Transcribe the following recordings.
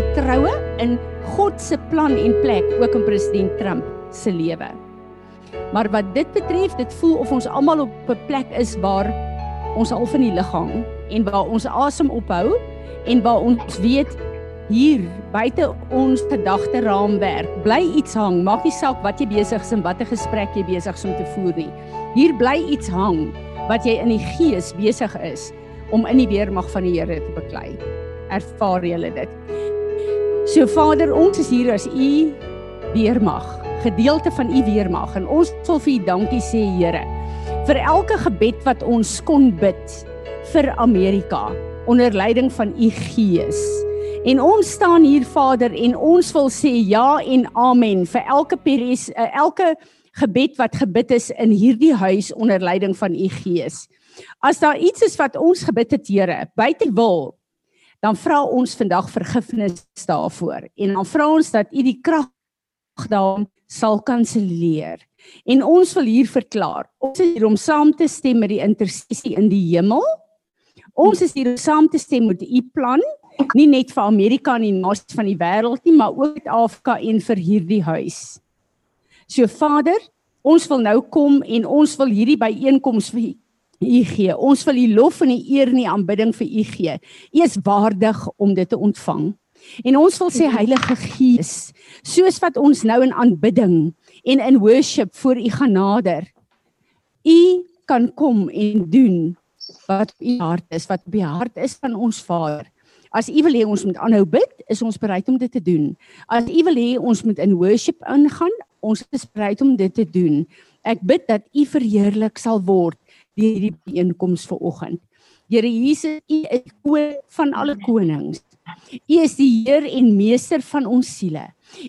vertroue in God se plan en plek ook in president Trump se lewe. Maar wat dit betref, dit voel of ons almal op 'n plek is waar ons al van die lig hang en waar ons asem ophou en waar ons weet hier buite ons gedagte raamwerk bly iets hang. Maak nie saak wat jy besig is en watter gesprek jy besig is om te voer nie. Hier bly iets hang wat jy in die gees besig is om in die weermag van die Here te beklei. Ervaar jy dit so Vader ons is hier as u weermag gedeelte van u weermag en ons wil vir u dankie sê Here vir elke gebed wat ons kon bid vir Amerika onder leiding van u gees. En ons staan hier Vader en ons wil sê ja en amen vir elke peris, eh, elke gebed wat gebid is in hierdie huis onder leiding van u gees. As daar iets is wat ons gebid het Here, buite wil, dan vra ons vandag vergifnis daarvoor en dan vra ons dat u die krag daarin sal kanselleer. En ons wil hier verklaar, ons is hier om saam te stem met die intersessie in die hemel Ons is hier om saam te stem met u plan, nie net vir Amerika en die nasies van die wêreld nie, maar ook vir Afrika en vir hierdie huis. So Vader, ons wil nou kom en ons wil hierdie byeenkoms vir u gee. Ons wil u lof en die eer en die aanbidding vir u gee. U is waardig om dit te ontvang. En ons wil sê Heilige Gees, soos wat ons nou in aanbidding en in worship voor u gaan nader, u kan kom en doen wat op u hart is, wat op die hart is van ons Vader. As u wil hê ons moet aanhou bid, is ons bereid om dit te doen. As u wil hê ons moet in worship ingaan, ons is bereid om dit te doen. Ek bid dat u verheerlik sal word deur hierdie bijeenkoms vanoggend. Here Jesus, u is koning van alle konings. U is die Heer en meester van ons siele.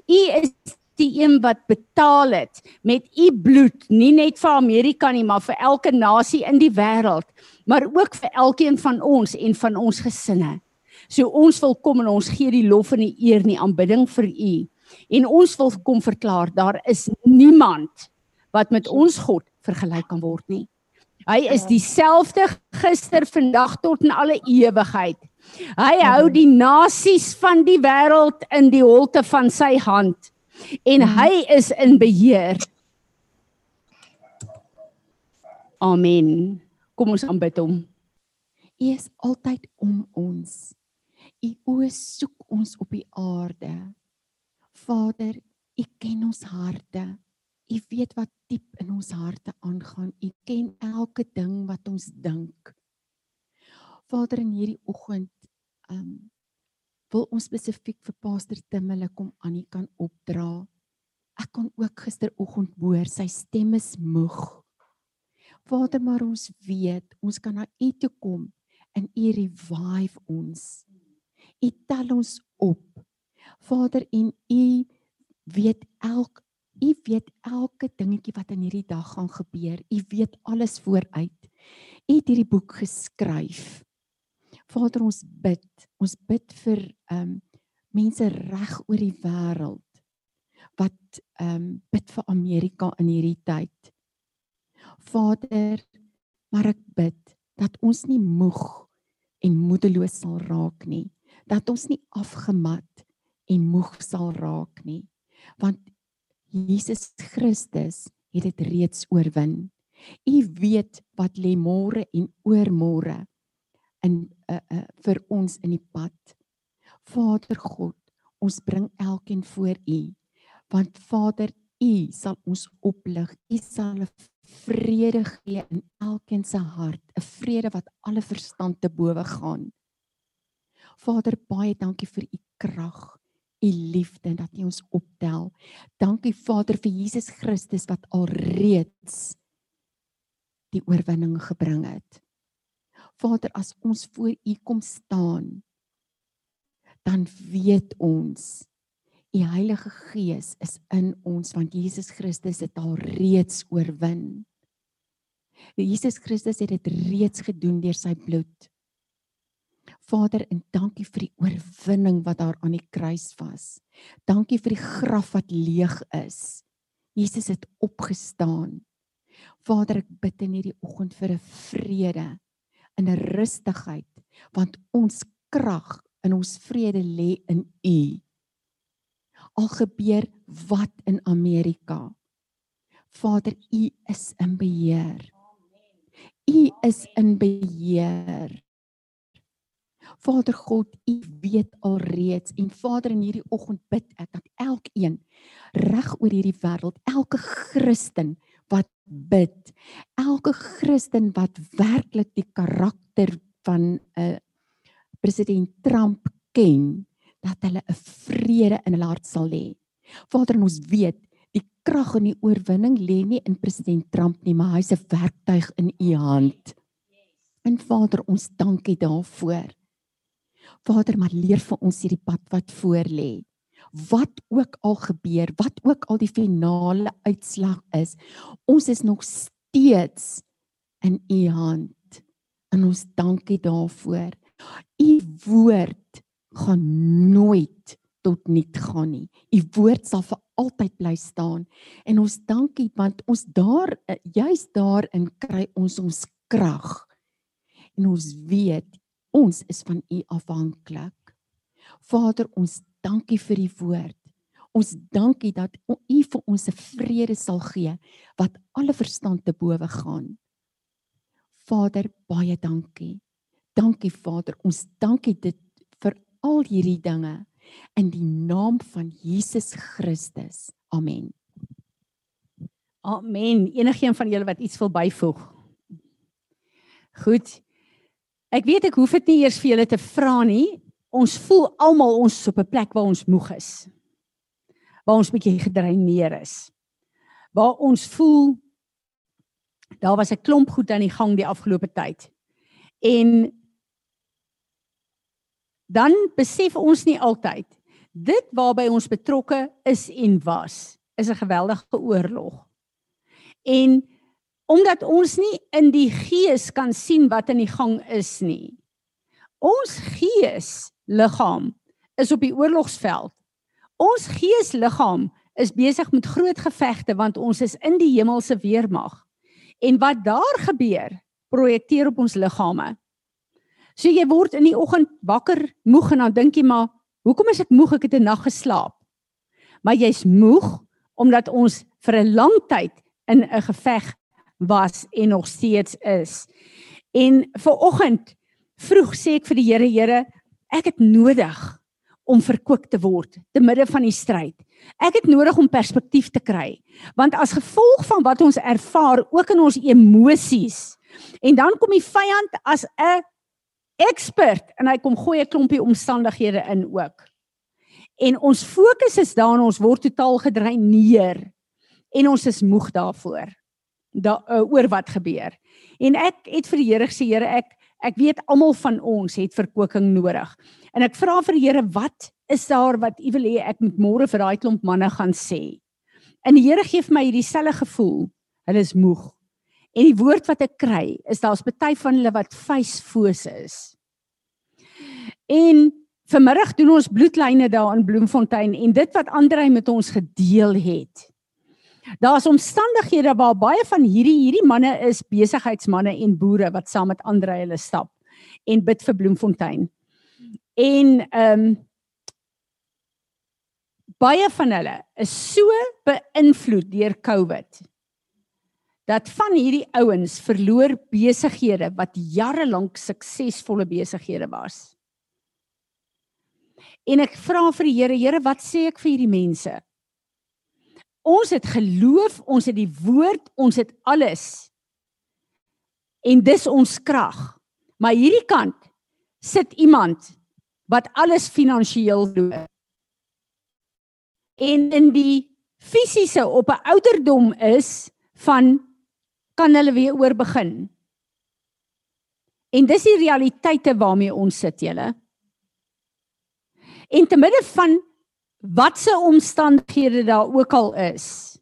U is die een wat betaal het met u bloed, nie net vir Amerika nie, maar vir elke nasie in die wêreld maar ook vir elkeen van ons en van ons gesinne. So ons wil kom en ons gee die lof en die eer en die aanbidding vir U. En ons wil kom verklaar daar is niemand wat met ons God vergelyk kan word nie. Hy is dieselfde gister, vandag tot in alle ewigheid. Hy hou die nasies van die wêreld in die holte van sy hand en hy is in beheer. Amen. Kom ons aanbid hom. U is altyd om ons. U oë soek ons op die aarde. Vader, U ken ons harte. U weet wat diep in ons harte aangaan. U ken elke ding wat ons dink. Vader, in hierdie oggend, ehm um, wil ons spesifiek vir Pastor Timmele kom aan U kan opdra. Ek kon ook gisteroggend hoor sy stem is moeg. Vader, maar ons weet, ons kan na U toe kom en U revive ons. U tel ons op. Vader, en U weet elk U weet elke dingetjie wat in hierdie dag gaan gebeur. U weet alles vooruit. U het hierdie boek geskryf. Vader, ons bid. Ons bid vir ehm um, mense reg oor die wêreld wat ehm um, bid vir Amerika in hierdie tyd. Vader, maar ek bid dat ons nie moeg en moedeloos sal raak nie, dat ons nie afgemat en moeg sal raak nie, want Jesus Christus het dit reeds oorwin. U weet wat lê môre en oormôre in uh, uh, vir ons in die pad. Vader God, ons bring elkeen voor U, want Vader, U sal ons oplig. U sal 'n vrede gee in elkeen se hart, 'n vrede wat alle verstand te bowe gaan. Vader, baie dankie vir u krag, u liefde en dat u ons optel. Dankie Vader vir Jesus Christus wat alreeds die oorwinning gebring het. Vader, as ons voor u kom staan, dan weet ons U Heilige Gees is in ons want Jesus Christus het al reeds oorwin. Jesus Christus het dit reeds gedoen deur sy bloed. Vader, en dankie vir die oorwinning wat daar aan die kruis was. Dankie vir die graf wat leeg is. Jesus het opgestaan. Vader, ek bid in hierdie oggend vir 'n vrede, 'n rustigheid, want ons krag in ons vrede lê in U. Al gebeur wat in Amerika. Vader, U is in beheer. U is in beheer. Vader God, U weet alreeds en Vader in hierdie oggend bid ek dat elkeen reg oor hierdie wêreld, elke Christen wat bid, elke Christen wat werklik die karakter van 'n uh, president Trump ken, dat hulle 'n vrede in hulle hart sal hê. Vader, ons weet die krag en die oorwinning lê nie in president Trump nie, maar hy's 'n werktuig in u hand. En Vader, ons dankie daarvoor. Vader, maar leer vir ons hierdie pad wat voor lê. Wat ook al gebeur, wat ook al die finale uitslag is, ons is nog steeds in u hand. En ons dankie daarvoor. U woord gaan nooit tot niet gaan nie. U woord sal vir altyd bly staan. En ons dankie want ons daar eh, juis daarin kry ons ons krag. En ons weet ons is van u afhanklik. Vader, ons dankie vir die woord. Ons dankie dat u vir ons 'n vrede sal gee wat alle verstand te bowe gaan. Vader, baie dankie. Dankie Vader, ons dankie dit vir al hierdie dinge in die naam van Jesus Christus. Amen. Amen. Enigeen van julle wat iets wil byvoeg? Goed. Ek weet ek hoef dit nie eers vir julle te vra nie. Ons voel almal ons is op 'n plek waar ons moeg is. Waar ons bietjie gedreineer is. Waar ons voel daar was 'n klomp goed aan die gang die afgelope tyd. En dan besef ons nie altyd dit waarby ons betrokke is en was is 'n geweldige oorlog. En omdat ons nie in die gees kan sien wat in die gang is nie. Ons gees liggaam is op die oorlogsveld. Ons gees liggaam is besig met groot gevegte want ons is in die hemelse weermag. En wat daar gebeur, projekteer op ons liggame. So jy word in die oggend wakker moeg en dan dink jy maar, hoekom is ek moeg? Ek het 'n nag geslaap. Maar jy's moeg omdat ons vir 'n lang tyd in 'n geveg was en nog steeds is. En vir oggend vroeg sê ek vir die Here, Here, ek het nodig om verkoop te word te midde van die stryd. Ek het nodig om perspektief te kry. Want as gevolg van wat ons ervaar ook in ons emosies en dan kom die vyand as 'n expert en hy kom gooi 'n klompie omstandighede in ook. En ons fokus is daarin ons word totaal gedreineer en ons is moeg daarvoor. Da uh, oor wat gebeur. En ek het vir die Here gesê Here ek ek weet almal van ons het verkoeking nodig. En ek vra vir die Here wat is daar wat U wil hê ek moet môre vir daai klomp manne gaan sê. En die Here gee vir my hierdie selfe gevoel. Hulle is moeg. En die woord wat ek kry is daar's baie van hulle wat feesfoos is. En vanmiddag doen ons bloedlyne daar in Bloemfontein en dit wat Andrei met ons gedeel het. Daar's omstandighede waar baie van hierdie hierdie manne is besigheidsmande en boere wat saam met Andrei hulle stap en bid vir Bloemfontein. En ehm um, baie van hulle is so beïnvloed deur COVID dat van hierdie ouens verloor besighede wat jare lank suksesvolle besighede was. En ek vra vir die Here, Here, wat sê ek vir hierdie mense? Ons het geloof, ons het die woord, ons het alles. En dis ons krag. Maar hierdie kant sit iemand wat alles finansiëel doen. En in die fisiese op 'n ouderdom is van kan hulle weer oor begin. En dis die realiteite waarmee ons sit julle. En te midde van watse omstandighede daar ook al is,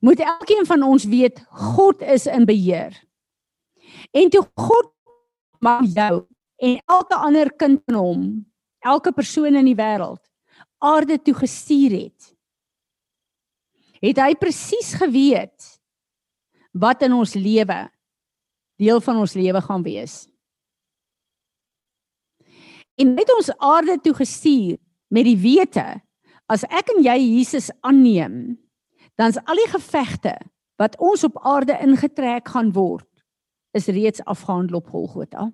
moet elkeen van ons weet God is in beheer. En toe God maak jou en elke ander kind van hom, elke persoon in die wêreld aarde toe gestuur het, het hy presies geweet wat in ons lewe deel van ons lewe gaan wees. En hy het ons aarde toe gestuur met die wete as ek en jy Jesus aanneem, dan's al die gevegte wat ons op aarde ingetrek gaan word, is reeds afgehandel op Golgotha.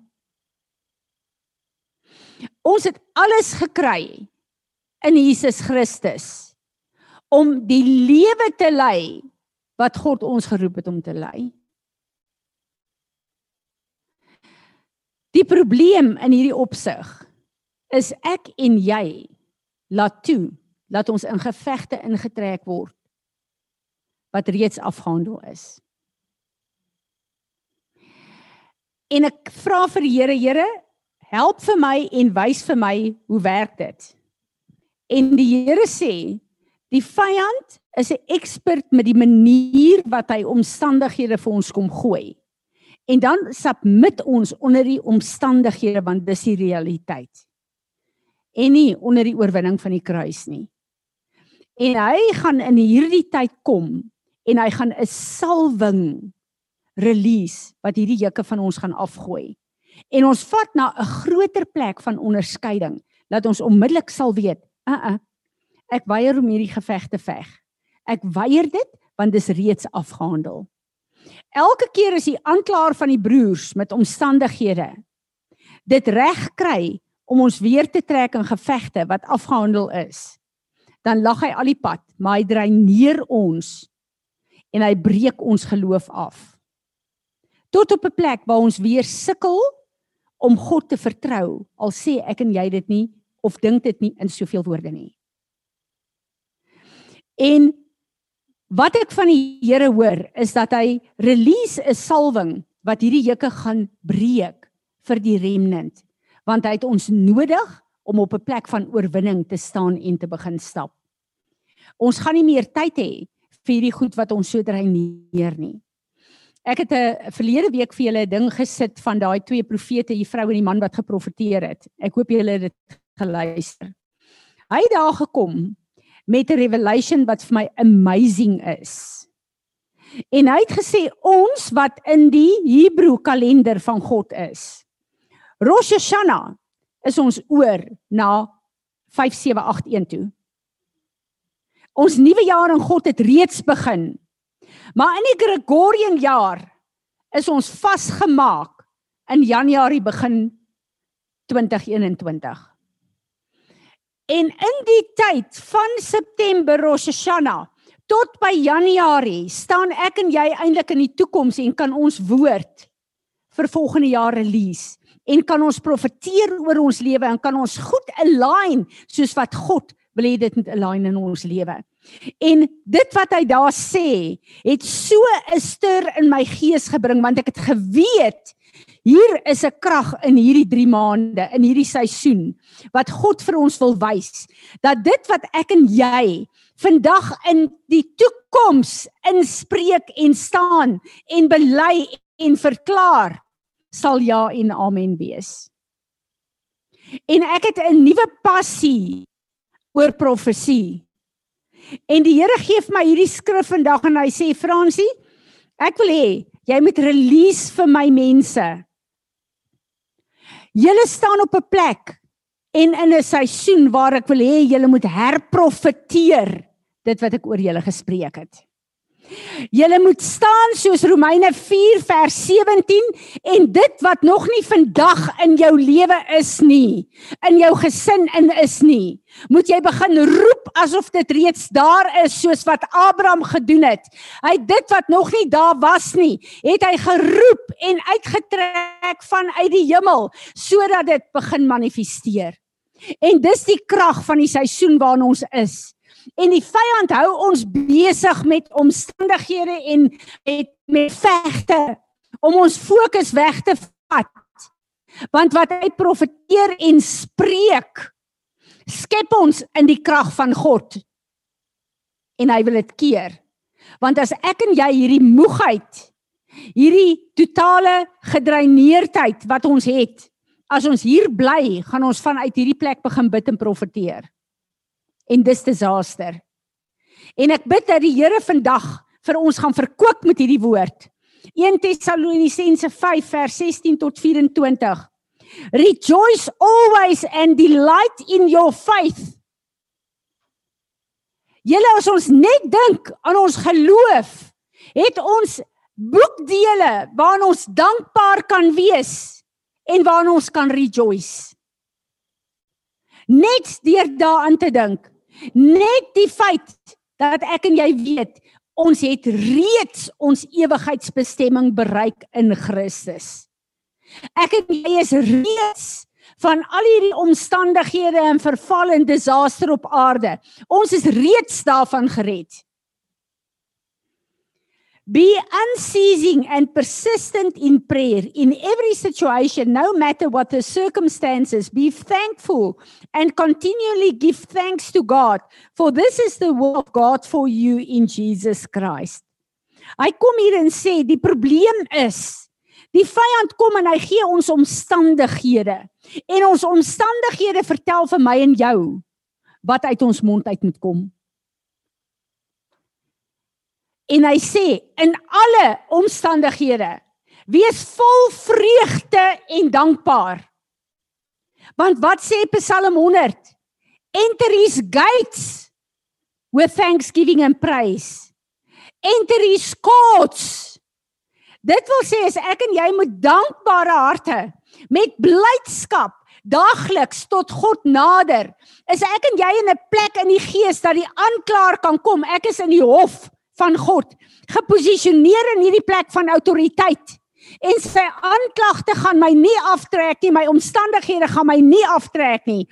Ons het alles gekry in Jesus Christus om die lewe te lei wat God ons geroep het om te lei. Die probleem in hierdie opsig is ek en jy laat toe dat ons in gevegte ingetrek word wat reeds afgehandel is. En ek vra vir die Here, Here, help vir my en wys vir my hoe werk dit? En die Here sê, die vyand is 'n ekspert met die manier wat hy omstandighede vir ons kom gooi. En dan submit ons onder die omstandighede want dis die realiteit. En nie onder die oorwinning van die kruis nie. En hy gaan in hierdie tyd kom en hy gaan 'n salwing release wat hierdie juke van ons gaan afgooi. En ons vat na 'n groter plek van onderskeiding dat ons onmiddellik sal weet, uh uh ek weier om hierdie geveg te veg. Ek weier dit want dis reeds afgehandel. Elke keer as die aanklaer van die broers met omstandighede dit reg kry om ons weer te trek in gevegte wat afgehandel is, dan lag hy al die pad, maar hy dreineer ons en hy breek ons geloof af. Tot op 'n plek waar ons weer sukkel om God te vertrou, al sê ek en jy dit nie of dink dit nie in soveel woorde nie. En wat ek van die Here hoor is dat hy release 'n salwing wat hierdie juke gaan breek vir die remnant, want hy het ons nodig om op 'n plek van oorwinning te staan en te begin stap. Ons gaan nie meer tyd hê vir die goed wat ons so dreineer nie. Ek het 'n verlede week vir julle 'n ding gesit van daai twee profete, die vrou en die man wat geprofeteer het. Ek hoop julle het dit geluister. Hy het daar gekom met 'n revelation wat vir my amazing is. En hy het gesê ons wat in die Hebreë kalender van God is. Rosh Hashanah is ons oor na 5781 toe. Ons nuwe jaar in God het reeds begin. Maar in die Gregorian jaar is ons vasgemaak in Januarie begin 2021. En in die tyd van September Rosh Hashanah tot by Januarie staan ek en jy eintlik in die toekoms en kan ons woord vir volgende jaar release en kan ons profeteer oor ons lewe en kan ons goed align soos wat God wil hê dit moet align in ons lewe. En dit wat hy daar sê, het so 'n stir in my gees gebring want ek het geweet hier is 'n krag in hierdie 3 maande, in hierdie seisoen wat God vir ons wil wys dat dit wat ek en jy vandag in die toekoms inspreek en staan en bely en verklaar sal ja en amen wees. En ek het 'n nuwe passie oor profesie. En die Here gee vir my hierdie skrif vandag en hy sê Fransie, ek wil hê jy moet release vir my mense. Julle staan op 'n plek en in 'n seisoen waar ek wil hê julle moet herprofeteer dit wat ek oor julle gespreek het. Julle moet staan soos Romeine 4 vers 17 en dit wat nog nie vandag in jou lewe is nie, in jou gesin in is nie, moet jy begin roep asof dit reeds daar is soos wat Abraham gedoen het. Hy dit wat nog nie daar was nie, het hy geroep en uitgetrek vanuit die hemel sodat dit begin manifesteer. En dis die krag van die seisoen waarin ons is en die vyand hou ons besig met omstandighede en met met vegte om ons fokus weg te vat. Want wat hy profeteer en spreek skep ons in die krag van God. En hy wil dit keer. Want as ek en jy hierdie moegheid, hierdie totale gedreineerdheid wat ons het, as ons hier bly, gaan ons vanuit hierdie plek begin bid en profeteer en dis disaster. En ek bid dat die Here vandag vir ons gaan verkoop met hierdie woord. 1 Tessalonisense 5 vers 16 tot 24. Rejoice always and delight in your faith. Julle as ons net dink aan ons geloof, het ons boekdele waarin ons dankbaar kan wees en waarin ons kan rejoice. Net deur daaraan te dink, net die feit dat ek en jy weet ons het reeds ons ewigheidsbestemming bereik in Christus. Ek en jy is reeds van al hierdie omstandighede en verval en disaster op aarde. Ons is reeds daarvan gered. Be unceasing and persistent in prayer in every situation, no matter what the circumstances. Be thankful and continually give thanks to God, for this is the will of God for you in Jesus Christ. Hy kom hier en sê die probleem is die vyand kom en hy gee ons omstandighede en ons omstandighede vertel vir my en jou wat uit ons mond uit moet kom. En hy sê in alle omstandighede wees vol vreugde en dankbaar. Want wat sê Psalm 100? Enter his gates with thanksgiving and praise. Enter his courts. Dit wil sê as ek en jy met dankbare harte met blydskap daagliks tot God nader, is ek en jy in 'n plek in die gees dat die aanklaer kan kom. Ek is in die hof van God, geposisioneer in hierdie plek van autoriteit. En sy aanklagte gaan my nie aftrek nie, my omstandighede gaan my nie aftrek nie.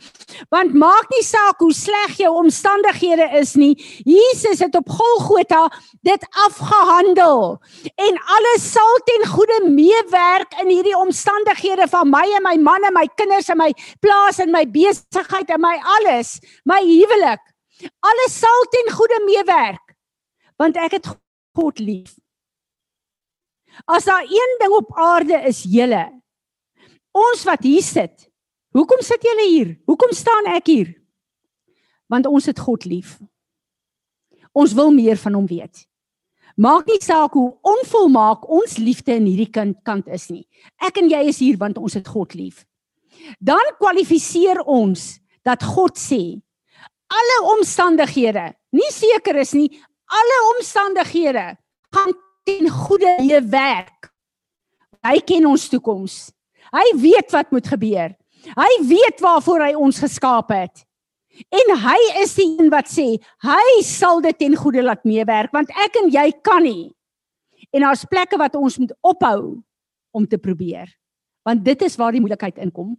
Want maak nie saak hoe sleg jou omstandighede is nie, Jesus het op Golgotha dit afgehandel. En alles sal ten goeie meewerk in hierdie omstandighede van my en my man en my kinders en my plaas en my besigheid en my alles, my huwelik. Alles sal ten goeie meewerk want ek het God lief. As daar een ding op aarde is julle ons wat hier sit. Hoekom sit julle hier? Hoekom staan ek hier? Want ons het God lief. Ons wil meer van hom weet. Maak nie saak hoe onvolmaak ons liefde in hierdie kant kant is nie. Ek en jy is hier want ons het God lief. Dan kwalifiseer ons dat God sê alle omstandighede, nie seker is nie, alle omstandighede gaan ten goeie mee werk. Hy ken ons toekoms. Hy weet wat moet gebeur. Hy weet waarvoor hy ons geskaap het. En hy is die een wat sê, hy sal dit ten goeie laat meewerk want ek en jy kan nie. En daar's plekke wat ons moet ophou om te probeer. Want dit is waar die moeilikheid inkom.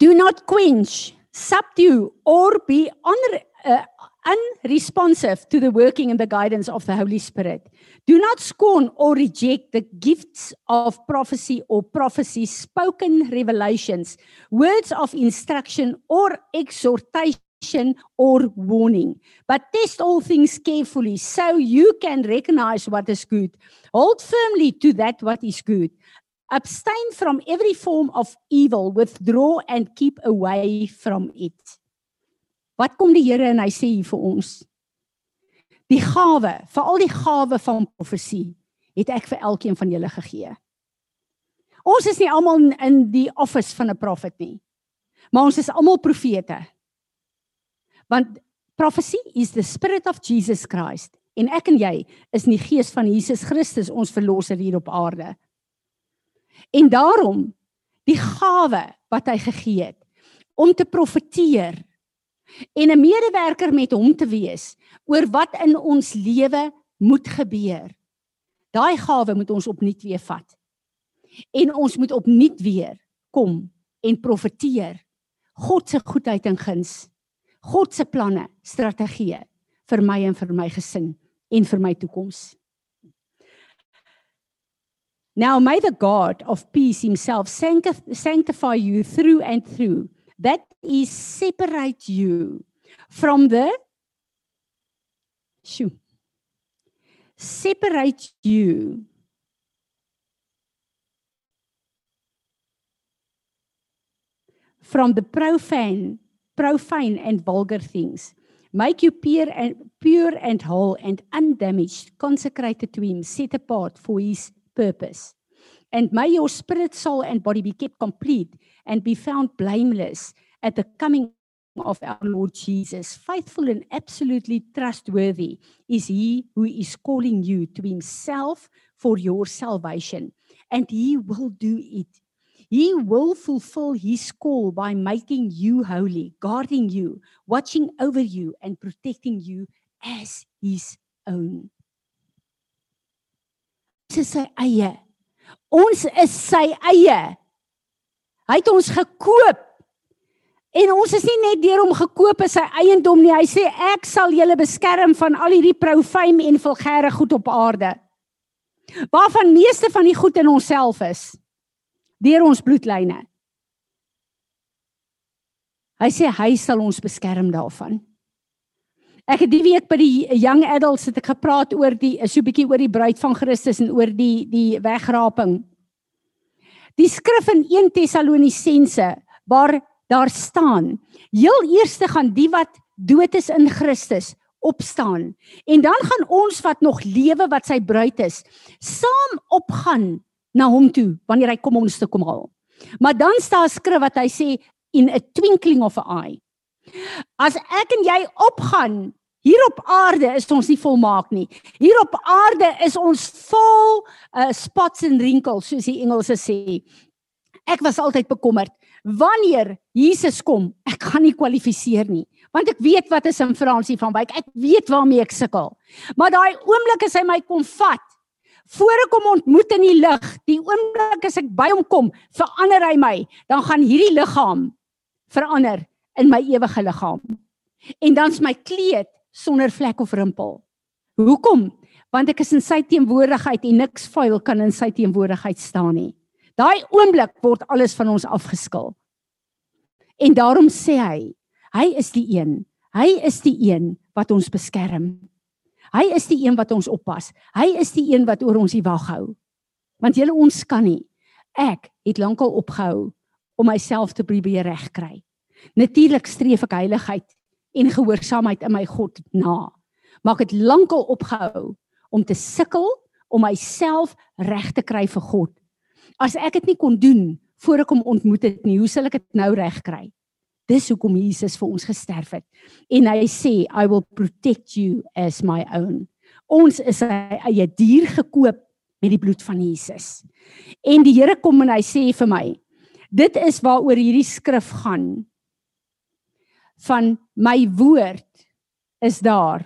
Do not quench, subdue or be honor, uh, unresponsive to the working and the guidance of the Holy Spirit. Do not scorn or reject the gifts of prophecy or prophecy, spoken revelations, words of instruction or exhortation or warning. But test all things carefully so you can recognize what is good. Hold firmly to that what is good. Abstain from every form of evil, withdraw and keep away from it. Wat kom die Here en hy sê hier vir ons? Die gawe, veral die gawe van profesie, het ek vir elkeen van julle gegee. Ons is nie almal in die office van 'n profet nie. Maar ons is almal profete. Want prophecy is the spirit of Jesus Christ en ek en jy is in die gees van Jesus Christus ons verlosser hier op aarde. En daarom die gawe wat hy gegee het om te profeteer en 'n medewerker met hom te wees oor wat in ons lewe moet gebeur. Daai gawe moet ons opnuut weer vat. En ons moet opnuut weer kom en profeteer God se goedheid en guns. God se planne, strategieë vir my en vir my gesin en vir my toekoms. Now may the God of peace himself sanctify you through and through that is separate you from the shoo separate you from the profane profane and vulgar things. Make you pure and pure and whole and undamaged consecrated to him set apart for his purpose. And may your spirit, soul, and body be kept complete and be found blameless at the coming of our Lord Jesus. Faithful and absolutely trustworthy is He who is calling you to Himself for your salvation, and He will do it. He will fulfill His call by making you holy, guarding you, watching over you, and protecting you as His own. Dis sy eie Ons is sy eie. Hy het ons gekoop. En ons is nie net deur hom gekoop as sy eiendom nie. Hy sê ek sal julle beskerm van al hierdie profane en vulgêre goed op aarde. Waarvan meeste van die goed in onsself is deur ons bloedlyne. Hy sê hy sal ons beskerm daarvan. Ek het die week by die young adults het ek gepraat oor die so 'n bietjie oor die bruid van Christus en oor die die wegraping. Die skrif in 1 Tessalonisense waar daar staan, heel eerste gaan die wat dood is in Christus opstaan en dan gaan ons wat nog lewe wat sy bruid is saam opgaan na hom toe wanneer hy kom ons te kom haal. Maar dan staan skrif wat hy sê in a twinkling of an eye As ek en jy opgaan hier op aarde is ons nie volmaak nie. Hier op aarde is ons vol uh, spots en rinkels soos die Engelse sê. Ek was altyd bekommerd wanneer Jesus kom, ek gaan nie kwalifiseer nie, want ek weet wat is in Fransie van Wyk. Ek weet waarmee ek sukkel. Maar daai oomblik as hy my kom vat, voor ek hom ontmoet in die lig, die oomblik as ek by hom kom, verander hy my, dan gaan hierdie liggaam verander in my ewige liggaam. En dan's my kleed sonder vlek of rimpel. Hoekom? Want ek is in sy teenwoordigheid en niks vuil kan in sy teenwoordigheid staan nie. Daai oomblik word alles van ons afgeskil. En daarom sê hy, hy is die een. Hy is die een wat ons beskerm. Hy is die een wat ons oppas. Hy is die een wat oor ons die wag hou. Want julle ons kan nie. Ek het lankal opgehou om myself te probeer regkry. Natuurlik streef ek heiligheid en gehoorsaamheid in my God na. Maar ek het lankal opgehou om te sukkel om myself reg te kry vir God. As ek dit nie kon doen voor ek hom ontmoet het nie, hoe sal ek dit nou reg kry? Dis hoekom Jesus vir ons gesterf het. En hy sê, I will protect you as my own. Ons is sy eie dier gekoop met die bloed van Jesus. En die Here kom en hy sê vir my, dit is waaroor hierdie skrif gaan van my woord is daar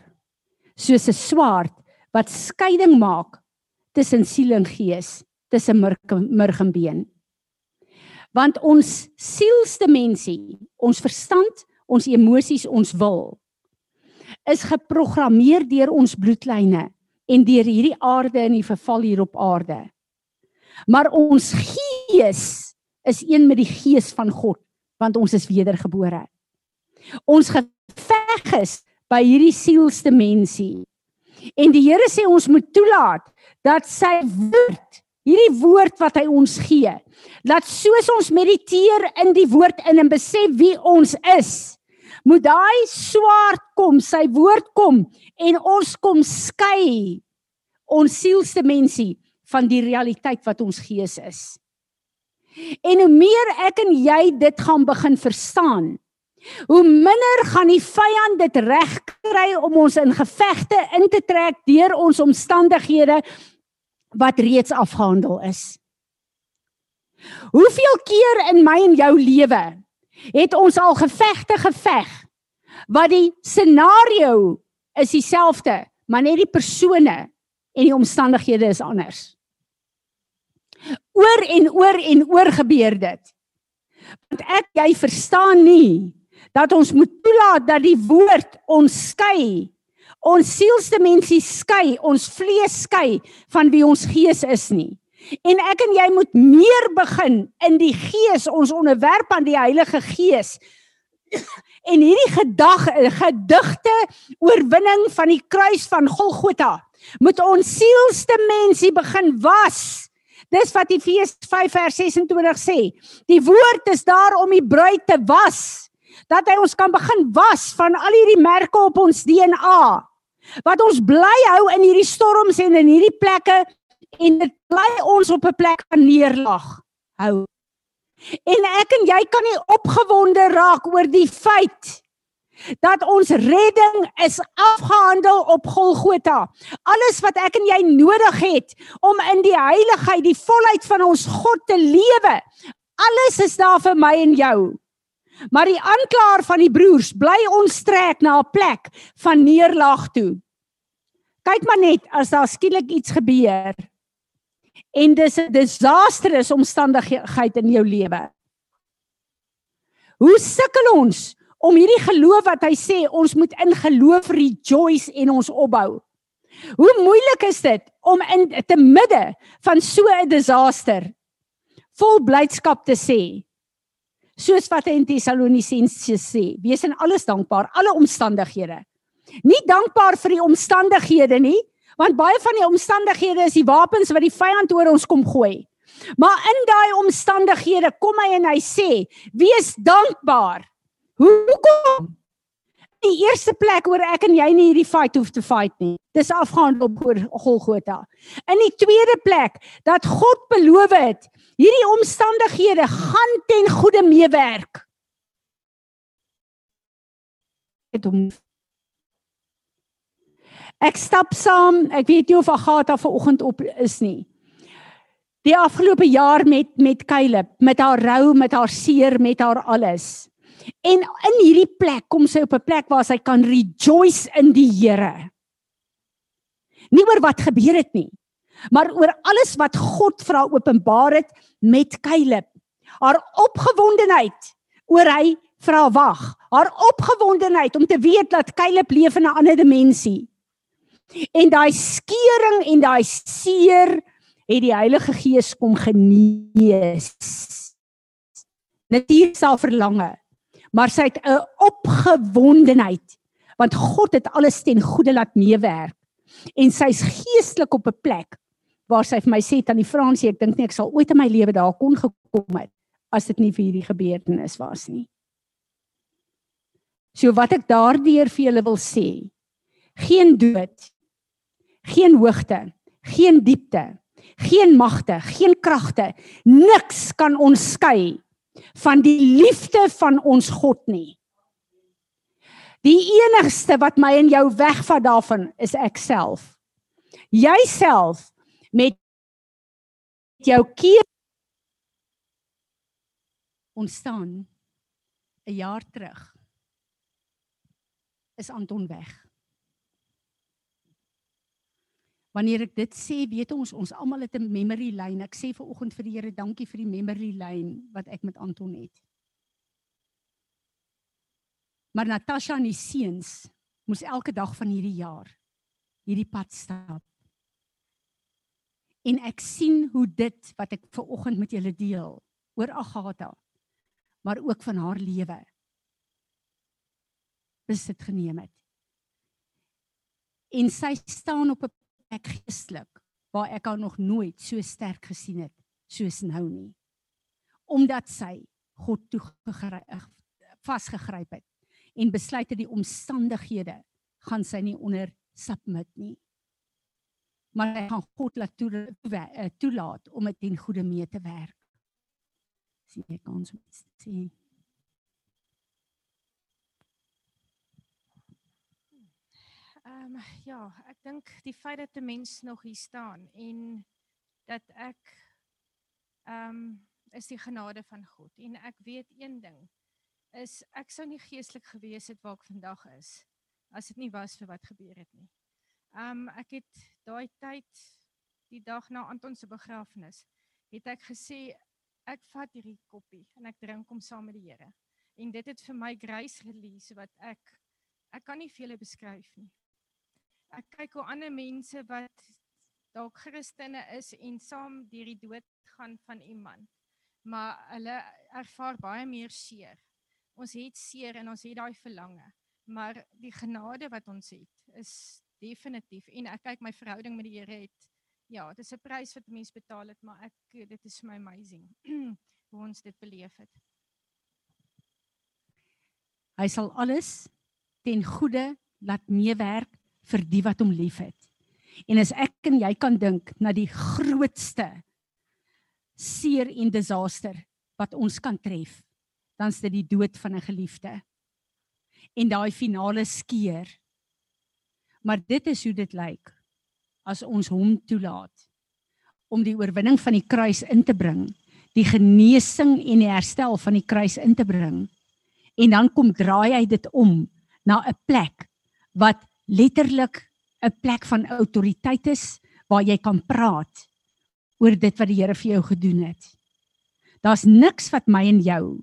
soos 'n swaard wat skeiding maak tussen siel en gees, tussen murg en been. Want ons sielsdimensie, ons verstand, ons emosies, ons wil is geprogrammeer deur ons bloedlyne en deur hierdie aarde en die verval hier op aarde. Maar ons gees is een met die gees van God, want ons is wedergebore ons geveg is by hierdie sielsdimensie. En die Here sê ons moet toelaat dat sy woord, hierdie woord wat hy ons gee, dat soos ons mediteer in die woord in en besef wie ons is, moet daai swaard kom, sy woord kom en ons kom skei ons sielsdimensie van die realiteit wat ons gees is. En hoe meer ek en jy dit gaan begin verstaan, Hoe minder gaan die vyand dit reg kry om ons in gevegte in te trek deur ons omstandighede wat reeds afgehandel is. Hoeveel keer in my en jou lewe het ons al gevegte geveg wat die scenario is dieselfde, maar net die persone en die omstandighede is anders. Oor en oor en oor gebeur dit. Want ek jy verstaan nie dat ons moet toelaat dat die woord ons skei. Ons sielsdimensie skei, ons vlees skei van wie ons gees is nie. En ek en jy moet meer begin in die gees, ons onderwerp aan die Heilige Gees. En hierdie gedag gedigte oorwinning van die kruis van Golgotha moet ons sielsdimensie begin was. Dis wat Efesiërs 5 vers 26 sê. Die woord is daar om die bruid te was dat hy ons kan begin was van al hierdie merke op ons DNA wat ons bly hou in hierdie storms en in hierdie plekke en dit bly ons op 'n plek van neerlag hou. En ek en jy kan nie opgewonde raak oor die feit dat ons redding is afgehandel op Golgotha. Alles wat ek en jy nodig het om in die heiligheid, die volheid van ons God te lewe, alles is daar vir my en jou. Maar die aanklaer van die broers bly ons trek na 'n plek van neerlaag toe. Kyk maar net as daar skielik iets gebeur en dis 'n disastrous omstandigheid in jou lewe. Hoe sukkel ons om hierdie geloof wat hy sê ons moet in geloof rejoice en ons opbou. Hoe moeilik is dit om in te midde van so 'n disaster vol blydskap te sê? Soos wat hy in Tessalonisense sê, wees in alles dankbaar, alle omstandighede. Nie dankbaar vir die omstandighede nie, want baie van die omstandighede is die wapens wat die vyand oor ons kom gooi. Maar in daai omstandighede kom hy en hy sê, wees dankbaar. Hoekom? Die eerste plek waar ek en jy nie hierdie fight hoef te fight nie. Dis afgehandel op Golgotha. In die tweede plek dat God beloof het, hierdie omstandighede gaan ten goeie meewerk. Het hom Ek stap saam, ek weet nie of Agatha vanoggend op is nie. Die afgelope jaar met met Caleb, met haar rou, met haar seer, met haar alles. En in hierdie plek kom sy op 'n plek waar sy kan rejoice in die Here. Nie oor wat gebeur het nie, maar oor alles wat God vir haar openbaar het met Caleb. Haar opgewondenheid oor hy vir haar wag. Haar opgewondenheid om te weet dat Caleb leef in 'n ander dimensie. En daai skeuring en daai seer het die Heilige Gees kom genees. Natuur sal verlange, maar sy het 'n opgewondenheid want God het alles ten goeie laat meewerk en sy's geestelik op 'n plek waar sy vir my sê tannie Fransie ek dink nie ek sal ooit in my lewe daar kon gekom het as dit nie vir hierdie gebeurtenis was nie. So wat ek daardeur vir julle wil sê, geen dood geen hoogte, geen diepte, geen magte, geen kragte, niks kan ons skei van die liefde van ons God nie. Die enigste wat my en jou wegvat daarvan is ek self. Jouself met jou keer ontstaan 'n jaar terug is Anton weg. Wanneer ek dit sê, weet ons ons almal het 'n memory lyn. Ek sê ver oggend vir die Here dankie vir die memory lyn wat ek met Anton het. Maar Natasha en die seuns moes elke dag van hierdie jaar hierdie pad stap. En ek sien hoe dit wat ek ver oggend met julle deel oor Agatha, maar ook van haar lewe besit geneem het. En sy staan op 'n ek geestelik waar ek al nog nooit so sterk gesien het soos nou nie. Omdat sy God toe vasgegryp het en besluit het die omstandighede gaan sy nie onder submit nie. Maar hy gaan God laat toe, eh, toelaat om dit in goeie mee te werk. Sien ek moet sien. Ehm ja, ek dink die feit dat 'n mens nog hier staan en dat ek ehm um, is die genade van God en ek weet een ding is ek sou nie geestelik gewees het waar ek vandag is as dit nie was vir wat gebeur het nie. Um, ek het daai tyd die dag na Anton se begrafnis het ek gesê ek vat hierdie koppie en ek drink hom saam met die Here. En dit het vir my grace release wat ek ek kan nie vir julle beskryf nie ek kyk hoe ander mense wat dalk Christene is en saam deur die dood gaan van iemand. Maar hulle ervaar baie meer seer. Ons het seer en ons het daai verlange, maar die genade wat ons het is definitief en ek kyk my verhouding met die Here het ja, dit is 'n prys wat mense betaal het, maar ek dit is my amazing hoe ons dit beleef het. Hy sal alles ten goeie laat meewerk vir die wat hom liefhet. En as ek en jy kan dink na die grootste seer en disaster wat ons kan tref, dan is dit die dood van 'n geliefde. En daai finale skeer. Maar dit is hoe dit lyk as ons hom toelaat om die oorwinning van die kruis in te bring, die genesing en die herstel van die kruis in te bring. En dan kom draai hy dit om na 'n plek wat letterlik 'n plek van autoriteit is waar jy kan praat oor dit wat die Here vir jou gedoen het. Daar's niks wat my en jou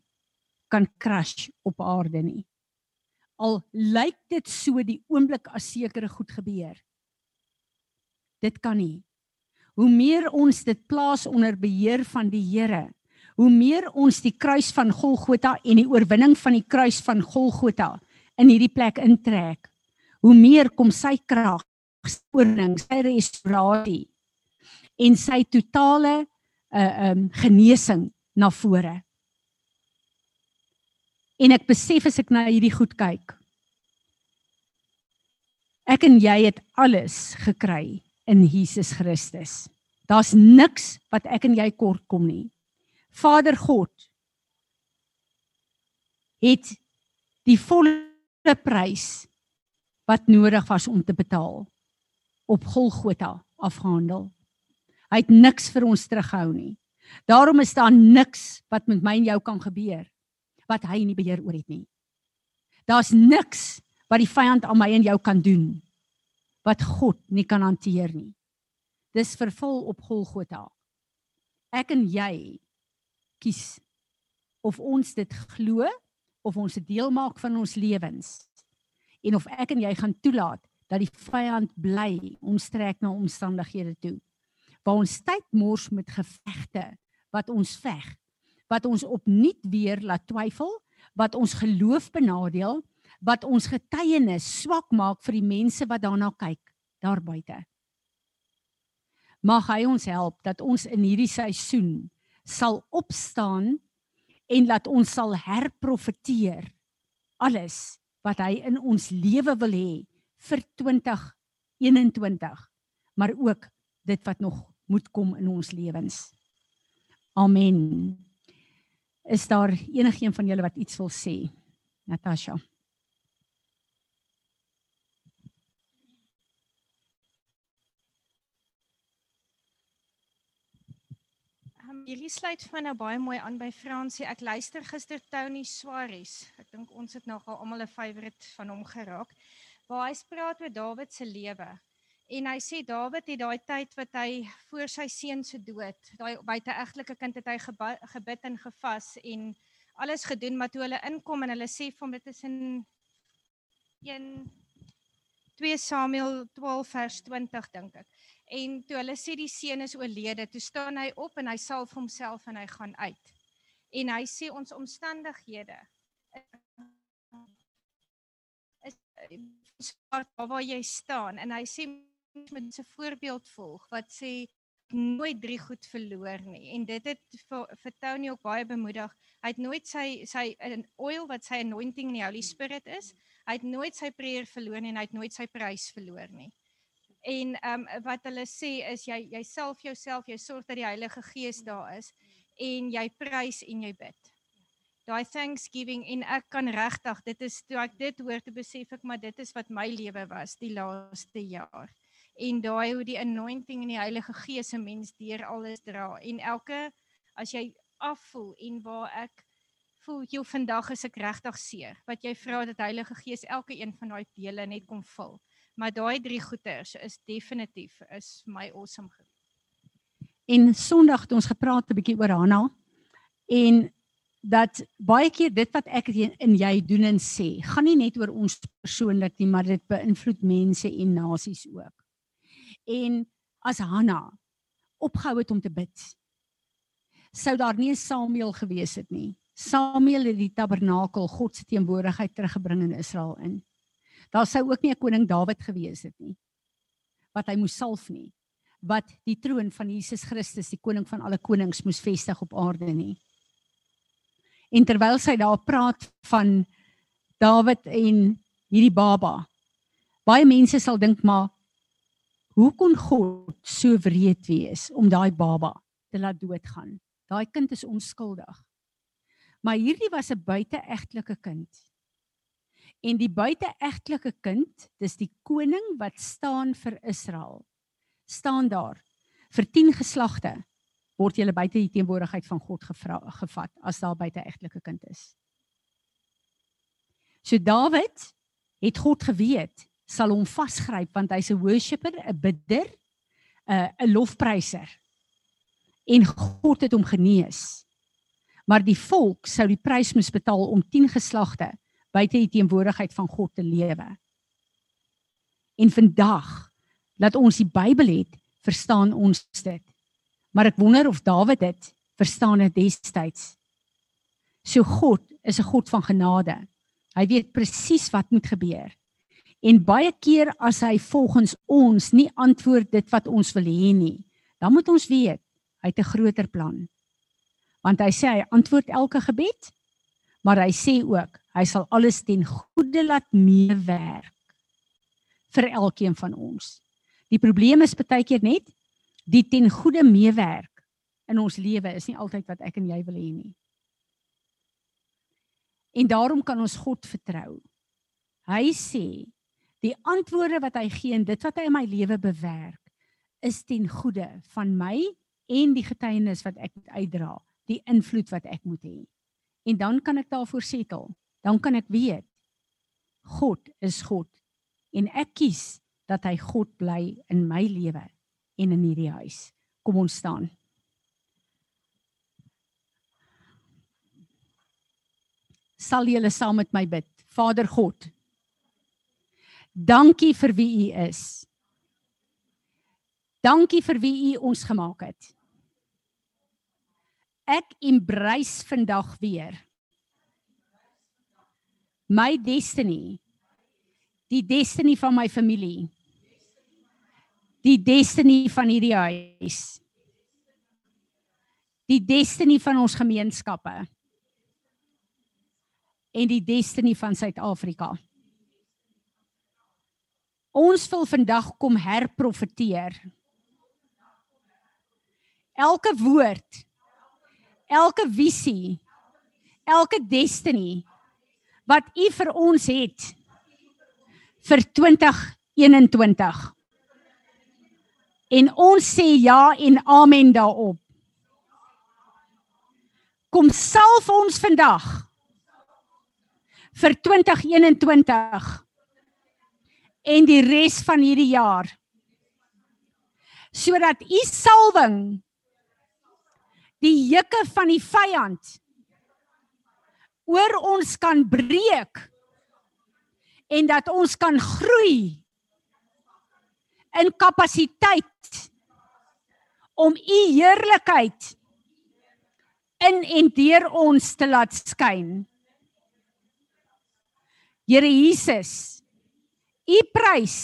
kan crash op aarde nie. Al lyk dit so die oomblik as sekere goed gebeur. Dit kan nie. Hoe meer ons dit plaas onder beheer van die Here, hoe meer ons die kruis van Golgotha en die oorwinning van die kruis van Golgotha in hierdie plek intrek, hoe meer kom sy krag, skoning, sy restaurasie en sy totale uh um genesing na vore. En ek besef as ek na hierdie goed kyk. Ek en jy het alles gekry in Jesus Christus. Daar's niks wat ek en jy kort kom nie. Vader God het die volle prys wat nodig was om te betaal op Golgotha afgehandel. Hy het niks vir ons terughou nie. Daarom is daar niks wat met my en jou kan gebeur wat hy nie beheer oor het nie. Daar's niks wat die vyand aan my en jou kan doen wat God nie kan hanteer nie. Dis vervul op Golgotha. Ek en jy kies of ons dit glo of ons dit deel maak van ons lewens en of ek en jy gaan toelaat dat die vyand bly ons trek na omstandighede toe waar ons tyd mors met gevegte wat ons veg wat ons opnuut weer laat twyfel wat ons geloof benadeel wat ons getuienis swak maak vir die mense wat daarna kyk daar buite mag hy ons help dat ons in hierdie seisoen sal opstaan en laat ons sal herprofeteer alles wat hy in ons lewe wil hê vir 2021 maar ook dit wat nog moet kom in ons lewens. Amen. Is daar enigiemand van julle wat iets wil sê? Natasha. Um, hierdie sluit van nou baie mooi aan by Fransie. Ek luister gister Tony Suarez. Ek dink ons het nogal almal 'n favourite van hom geraak. Waar hy praat oor Dawid se lewe. En hy sê Dawid het daai tyd wat hy voor sy seun se dood, daai buiteegtelike kind het hy gebid en gevas en alles gedoen, maar toe hulle inkom en hulle sê vir hom dit is in 1 2 Samuel 12 vers 20 dink ek. En toe hulle sê die seun is oorlede, toe staan hy op en hy salf homself en hy gaan uit. En hy sê ons omstandighede is waar jy staan en hy sê met 'n voorbeeld volg wat sê nooit drie goed verloor nie en dit het vir, vir Tony ook baie bemoedig. Hy het nooit sy sy oil wat sy anointing in die Holy Spirit is. Hy het nooit sy prayer verloor nie en hy het nooit sy prys verloor nie. En ehm um, wat hulle sê is jy jouself jouself jy sorg dat die Heilige Gees daar is en jy prys en jy bid. Daai thanksgiving en ek kan regtig dit is toe ek dit hoor te besef ek maar dit is wat my lewe was die laaste jaar en daai hoe die anointing en die Heilige Gees 'n mens deur alles dra. En elke as jy afvoel en waar ek voel jy vandag is ek regtig seer wat jy vra dat Heilige Gees elke een van daai dele net kom vul. Maar daai drie goeters is definitief is my awesome en Sondag het ons gepraat 'n bietjie oor Hanna en dat baie keer dit wat ek en jy doen en sê gaan nie net oor ons persoonlik nie maar dit beïnvloed mense en nasies ook en as Hanna opgehou het om te bid sou daar nie 'n Samuel gewees het nie. Samuel het die tabernakel God se teenwoordigheid teruggebring in Israel in. Daar sou ook nie 'n koning Dawid gewees het nie wat hy moes salf nie wat die troon van Jesus Christus die koning van alle konings moes vestig op aarde nie. En terwyl sy daar praat van Dawid en hierdie baba baie mense sal dink maar Hoe kon God so wreed wees om daai baba te laat doodgaan? Daai kind is onskuldig. Maar hierdie was 'n buiteegtelike kind. En die buiteegtelike kind, dis die koning wat staan vir Israel. staan daar vir 10 geslagte word jy buite die teenwoordigheid van God gevra, gevat as daar buiteegtelike kind is. So Dawid het God geweet sal hom vasgryp want hy's 'n worshipper, 'n bidder, 'n 'n lofpryser. En God het hom genees. Maar die volk sou die prys moes betaal om 10 geslagte buite die teenwoordigheid van God te lewe. En vandag dat ons die Bybel het, verstaan ons dit. Maar ek wonder of Dawid dit verstaan het destyds. So God is 'n God van genade. Hy weet presies wat moet gebeur. En baie keer as hy volgens ons nie antwoord dit wat ons wil hê nie, dan moet ons weet hy het 'n groter plan. Want hy sê hy antwoord elke gebed, maar hy sê ook hy sal alles ten goeie laat meewerk vir elkeen van ons. Die probleem is baie keer net die ten goeie meewerk in ons lewe is nie altyd wat ek en jy wil hê nie. En daarom kan ons God vertrou. Hy sê die antwoorde wat hy gee en dit wat hy in my lewe bewerk is ten goeie van my en die getuienis wat ek uitdra, die invloed wat ek moet hê. En dan kan ek daarvoor setel. Dan kan ek weet God is God en ek kies dat hy God bly in my lewe en in hierdie huis. Kom ons staan. Sal julle saam met my bid. Vader God, Dankie vir wie U is. Dankie vir wie U ons gemaak het. Ek embrace vandag weer my destiny. Die destiny van my familie. Die destiny van hierdie huis. Die destiny van ons gemeenskappe. En die destiny van Suid-Afrika. Ons wil vandag kom herprofeteer. Elke woord, elke visie, elke destiny wat U vir ons het vir 2021. En ons sê ja en amen daarop. Kom salf ons vandag vir 2021 en die res van hierdie jaar sodat u salwing die juke van die vyand oor ons kan breek en dat ons kan groei in kapasiteit om u heerlikheid in en deur ons te laat skyn. Here Jesus U prys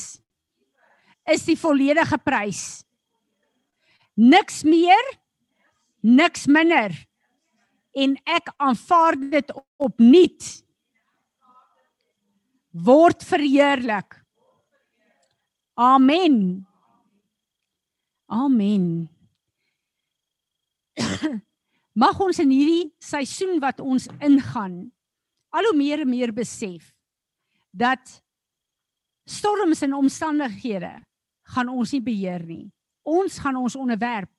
is die volledige prys. Niks meer, niks minder. En ek aanvaar dit opnuut. Word verheerlik. Amen. Amen. Mag ons in hierdie seisoen wat ons ingaan al hoe meer en meer besef dat storms en omstandighede gaan ons nie beheer nie. Ons gaan ons onderwerp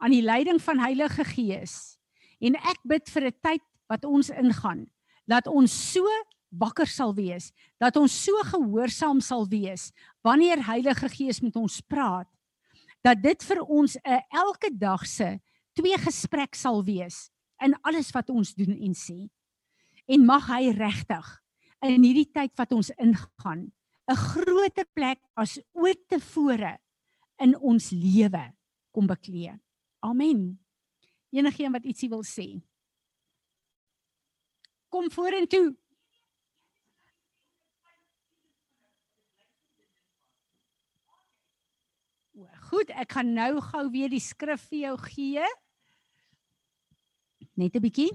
aan die leiding van Heilige Gees. En ek bid vir 'n tyd wat ons ingaan, dat ons so wakker sal wees, dat ons so gehoorsaam sal wees wanneer Heilige Gees met ons praat, dat dit vir ons 'n elke dag se twee gesprek sal wees in alles wat ons doen en sê. En mag hy regtig in hierdie tyd wat ons ingaan 'n groter plek as ooit tevore in ons lewe kom beklee. Amen. Enigeen wat ietsie wil sê. Kom vorentoe. Goed, ek gaan nou gou weer die skrif vir jou gee. Net 'n bietjie.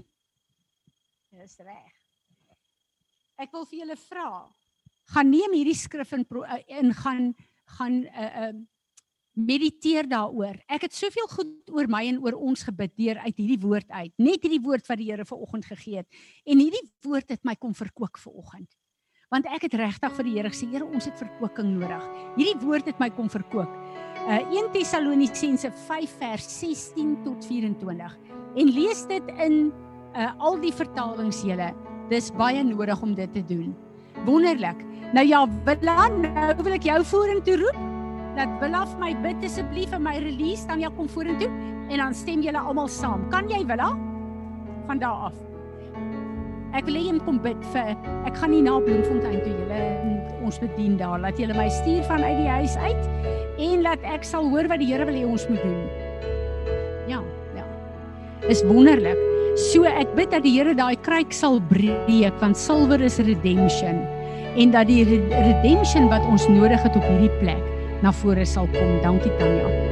Dis reg. Ek wil vir julle vra gaan neem hierdie skrif in in gaan gaan uh uh Mediteer daaroor. Ek het soveel goed oor my en oor ons gebid deur uit hierdie woord uit. Net hierdie woord wat die Here vanoggend gegee het. En hierdie woord het my kom verkoop vanoggend. Want ek het regtig vir die Here gesê, Here, ons het verkoeking nodig. Hierdie woord het my kom verkoop. Uh 1 Tessalonisense 5 vers 16 tot 24. En lees dit in uh al die vertalings julle. Dis baie nodig om dit te doen. Wonderlik. Nou ja, Willa, nou wil ek jou vorentoe roep. Dat vir my bid asseblief vir my release dan jy kom vorentoe en dan stem julle almal saam. Kan jy Willa? Van daar af. Ek wil hê jy moet kom bid vir ek gaan nie na Bloemfontein toe julle ons bedien daar. Laat julle my stuur van uit die huis uit en laat ek sal hoor wat die Here wil hê ons moet doen. Ja, ja. Is wonderlik. So ek bid dat die Here daai kruik sal breek want silwer is redemption en dat die redemption wat ons nodig het op hierdie plek na vore sal kom. Dankie Tanya.